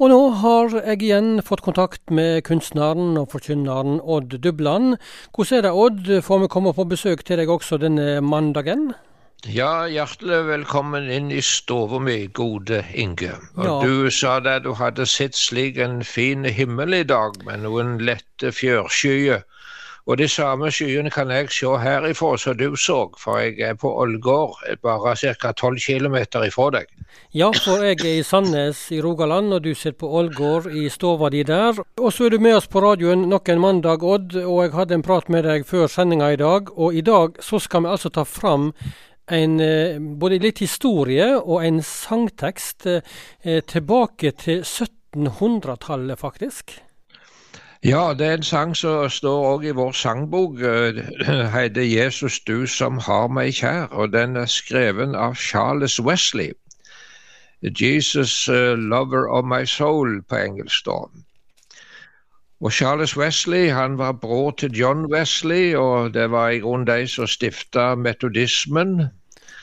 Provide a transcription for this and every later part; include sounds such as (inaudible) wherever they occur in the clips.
Og nå har jeg igjen fått kontakt med kunstneren og forkynneren Odd Dubland. Hvordan er det, Odd? Får vi komme på besøk til deg også denne mandagen? Ja, hjertelig velkommen inn i stua mi, gode Inge. Og Ja. Du sa det du hadde sett slik en fin himmel i dag, med noen lette fjørskyer. Og de samme skyene kan jeg se herifra som du så, for jeg er på Ålgård, bare ca. 12 km ifra deg. Ja, for jeg er i Sandnes i Rogaland, og du sitter på Ålgård i stova di der. Og så er du med oss på radioen nok en mandag, Odd, og jeg hadde en prat med deg før sendinga i dag. Og i dag så skal vi altså ta fram en, eh, både litt historie og en sangtekst eh, tilbake til 1700-tallet, faktisk. Ja, det er en sang som står òg i vår sangbok. eh, (clears throat) heter 'Jesus du som har meg kjær', og den er skreven av Charles Wesley. 'Jesus eh, lover of my soul' på engelsk. da. Og Charles Wesley han var bror til John Wesley, og det var i grunnen de som stifta metodismen.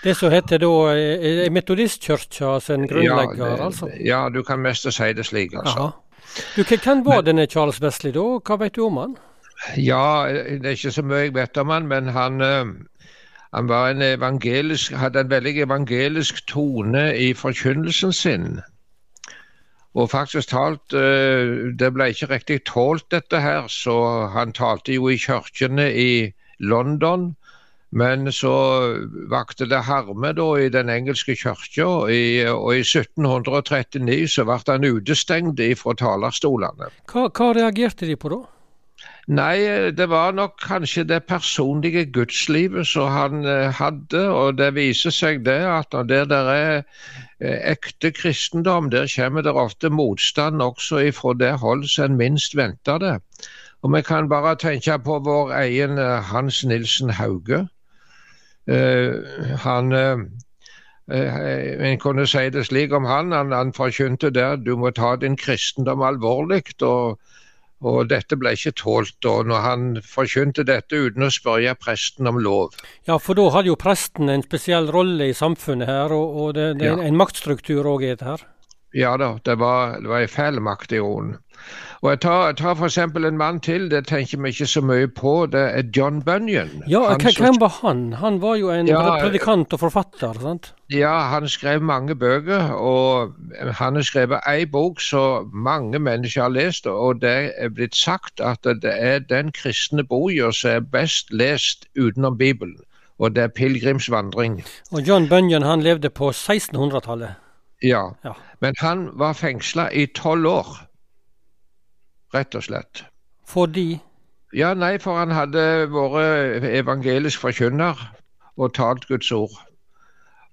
Det som heter da eh, Metodistkirka sin grunnlegger, ja, det- altså? Ja, du kan mest si det slik, altså. Jaha. Du, Hvem var denne Charles Wesley, da? Hva vet du om han? Ja, det er ikke så mye jeg vet om han, men han, eh, han var en evangelisk, hadde en veldig evangelisk tone i forkynnelsen sin. Og faktisk talt, eh, det ble ikke riktig tålt dette her, så han talte jo i kirkene i London. Men så vakte det harme da i den engelske kirka, og i, 1739 så ble han utestengt fra talerstolene. Hva, hva reagerte de på da? Nei, det var nok kanskje det personlige gudslivet som han eh, hadde, og det viser seg det at når det der er eh, ekte kristendom, der kommer det ofte motstand også ifra det hold som en minst venter det. Og vi kan bare tenke på vår egen eh, Hans Nilsen Hauge. Eh, han eh, eh, En kunne si det slik om han, han, han forkynte der du må ta din kristendom alvorlig. og og dette ble ikke tålt og når han forkynte dette uten å spørre presten om lov. Ja, for da hadde jo presten en spesiell rolle i samfunnet her, og, og det, det er en, Ja. en maktstruktur òg i dette her. Ja da, det var, det var en fæl roen. Og jeg tar, jeg tar for eksempel en mann til, det tenker vi ikke så mye på, det er John Bunyan. Ja, Han som- hvem var han? Han var jo en Ja, predikant og forfatter, sant? Ja, han skrev mange bøker, og han har skrevet ei bok som mange mennesker har lest, og det er blitt sagt at det er den kristne boka som er best lest utenom Bibelen, og det er 'Pilegrimsvandring'. Og John Bunyan han levde på 1600-tallet. Ja, Ja. men han var fengsla i tolv år, rett og slett. Fordi Ja, nei, for han hadde vært evangelisk forkynner og talt Guds ord.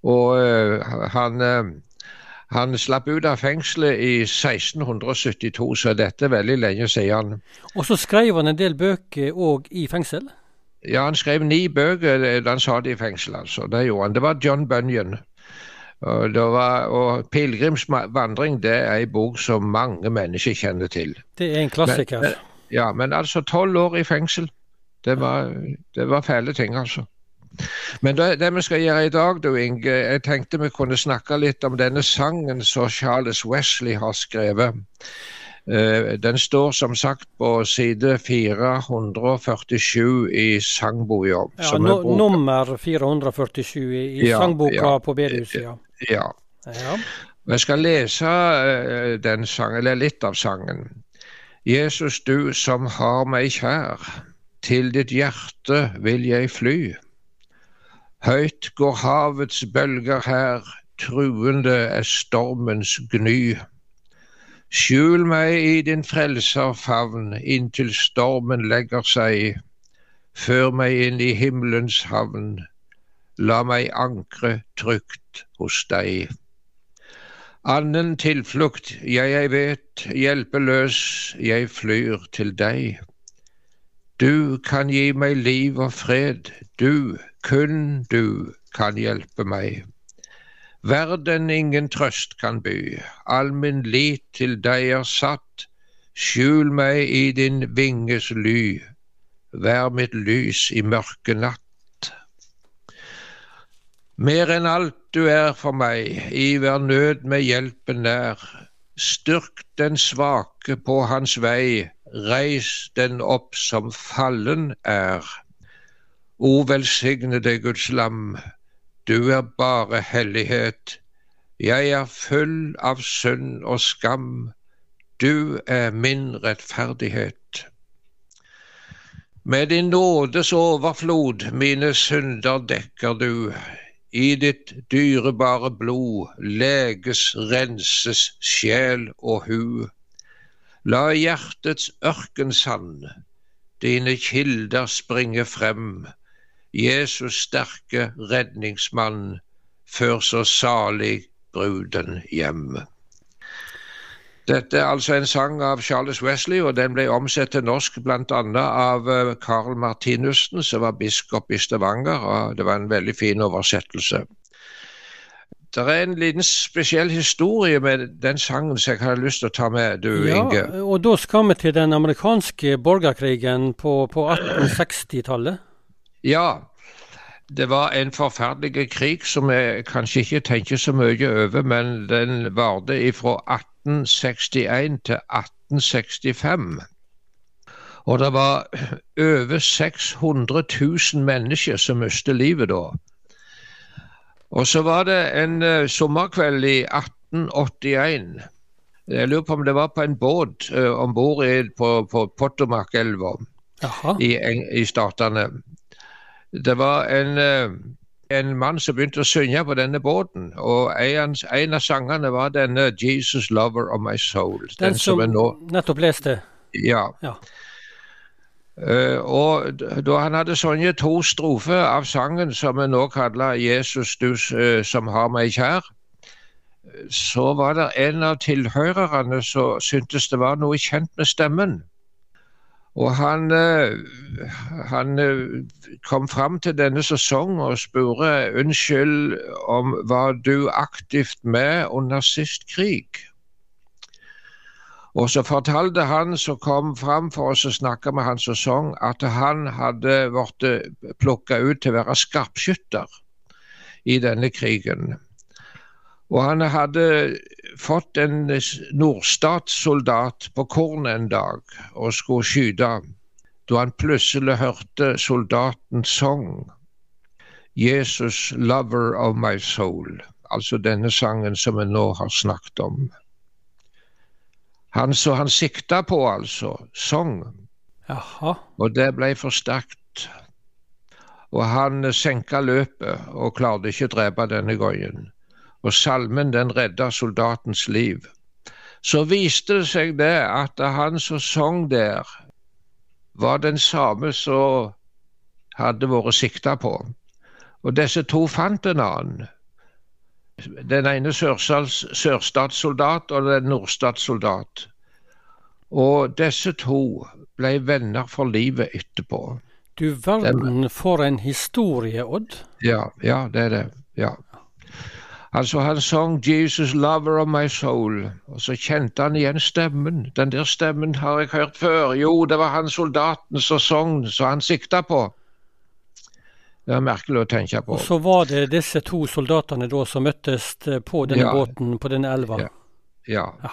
Og uh, han, uh, han slapp ut av fengselet i 1672, så dette er veldig lenge siden. Og så skrev han en del bøker òg i fengsel. Ja, han skrev ni bøker da han satt i fengsel, altså. Det gjorde han. Det var John Bunyan. Var, og 'Pilegrimsvandring' det er en bok som mange mennesker kjenner til. Det er en klassiker. Men- Ja, men altså tolv år i fengsel. Det var, det var fæle ting, altså. Men det, det vi skal gjøre i dag, du Inge, jeg tenkte vi kunne snakke litt om denne sangen som Charles Wesley har skrevet. Eh, den står som sagt på side 447 i sangboka. ja, er no, nummer 447 i, i Ja, sangboka ja. på bedehuset. Ja. Ja. Ja. Jeg skal lese eh, den sangen, eller litt av sangen. Jesus, du som har meg kjær, til ditt hjerte vil jeg fly. Høyt går havets bølger her, truende er stormens gny. Skjul meg i din frelserfavn inntil stormen legger seg. Før meg inn i himmelens havn, la meg ankre trygt hos deg. Annen tilflukt, jeg jeg vet, hjelpeløs, jeg flyr til deg. Du kan gi meg liv og fred, du, kun du, kan hjelpe meg. Verden ingen trøst kan by, all min lit til deg er satt. Skjul meg i din vinges ly, vær mitt lys i mørke natt. Mer enn alt du er for meg, i hver nød med hjelpen nær. Styrk den svake på hans vei, reis den opp som fallen er. O velsignede Guds lam, du er bare hellighet. Jeg er full av synd og skam, du er min rettferdighet. Med din nådes overflod mine synder dekker du. I ditt dyrebare blod leges, renses sjel og hu. La hjertets ørkensand dine kilder springe frem. Jesus sterke redningsmann, før så salig bruden hjem. Dette er altså en sang av Charles Wesley, og den ble omsett til norsk bl.a. av Carl eh, Martinussen, som var biskop i Stavanger. og Det var en veldig fin oversettelse. Det er en liten spesiell historie med den sangen som jeg har lyst til å ta med, du ja, Inge. Og da skal vi til den amerikanske borgerkrigen på, på 1860-tallet? Ja. Det var en forferdelig krig som jeg kanskje ikke tenker så mye over, men den varte ifra 18 1861 til 1865. Og det var over 600 000 mennesker som mistet livet da. Og så var det en uh, sommerkveld i 1881. Jeg lurer på om det var på en båt uh, om bord på, på Potomac-elva i, i Statene. Det var en uh, en mann som begynte å synge på denne båten. Og en, en av sangene var denne 'Jesus Lover of My Soul'. Den, den som, som nå, nettopp leste? Ja. ja. Uh, og da han hadde sunget to strofer av sangen som vi nå kaller 'Jesus, du uh, som har meg kjær', så var det en av tilhørerne som syntes det var noe kjent med stemmen. Og han, eh, han eh, kom fram til denne sesongen og spurte unnskyld om var du aktivt med under sist krig? Og så fortalte han som kom fram for oss å snakke med hans sesong, at han hadde blitt plukka ut til å være skarpskytter i denne krigen. Og han hadde fått en nordstatssoldat på kornet en dag og skulle skyte, da han plutselig hørte soldatens sang. 'Jesus, lover of my soul', altså denne sangen som vi nå har snakket om. Han så han sikta på, altså. Sang. Jaha. Og det ble for sterkt. Og han senka løpet og klarte ikke å drepe denne gangen og salmen den redda soldatens liv. Så viste det seg det at han som sang der, var den samme som hadde vært sikta på. Og disse to fant en annen. Den ene sørstatssoldat og den nordstatssoldat. Og disse to ble venner for livet etterpå. Du verden for en historie, Odd. Ja, ja, det er det. Ja. Altså, han sang 'Jesus lover of my soul', og så kjente han igjen stemmen. Den der stemmen har jeg hørt før. Jo, det var han soldaten som sang, som han sikta på. Det er merkelig å tenke på. Og Så var det disse to soldatene da som møttes på denne ja. båten på denne elva? Ja. ja. ja.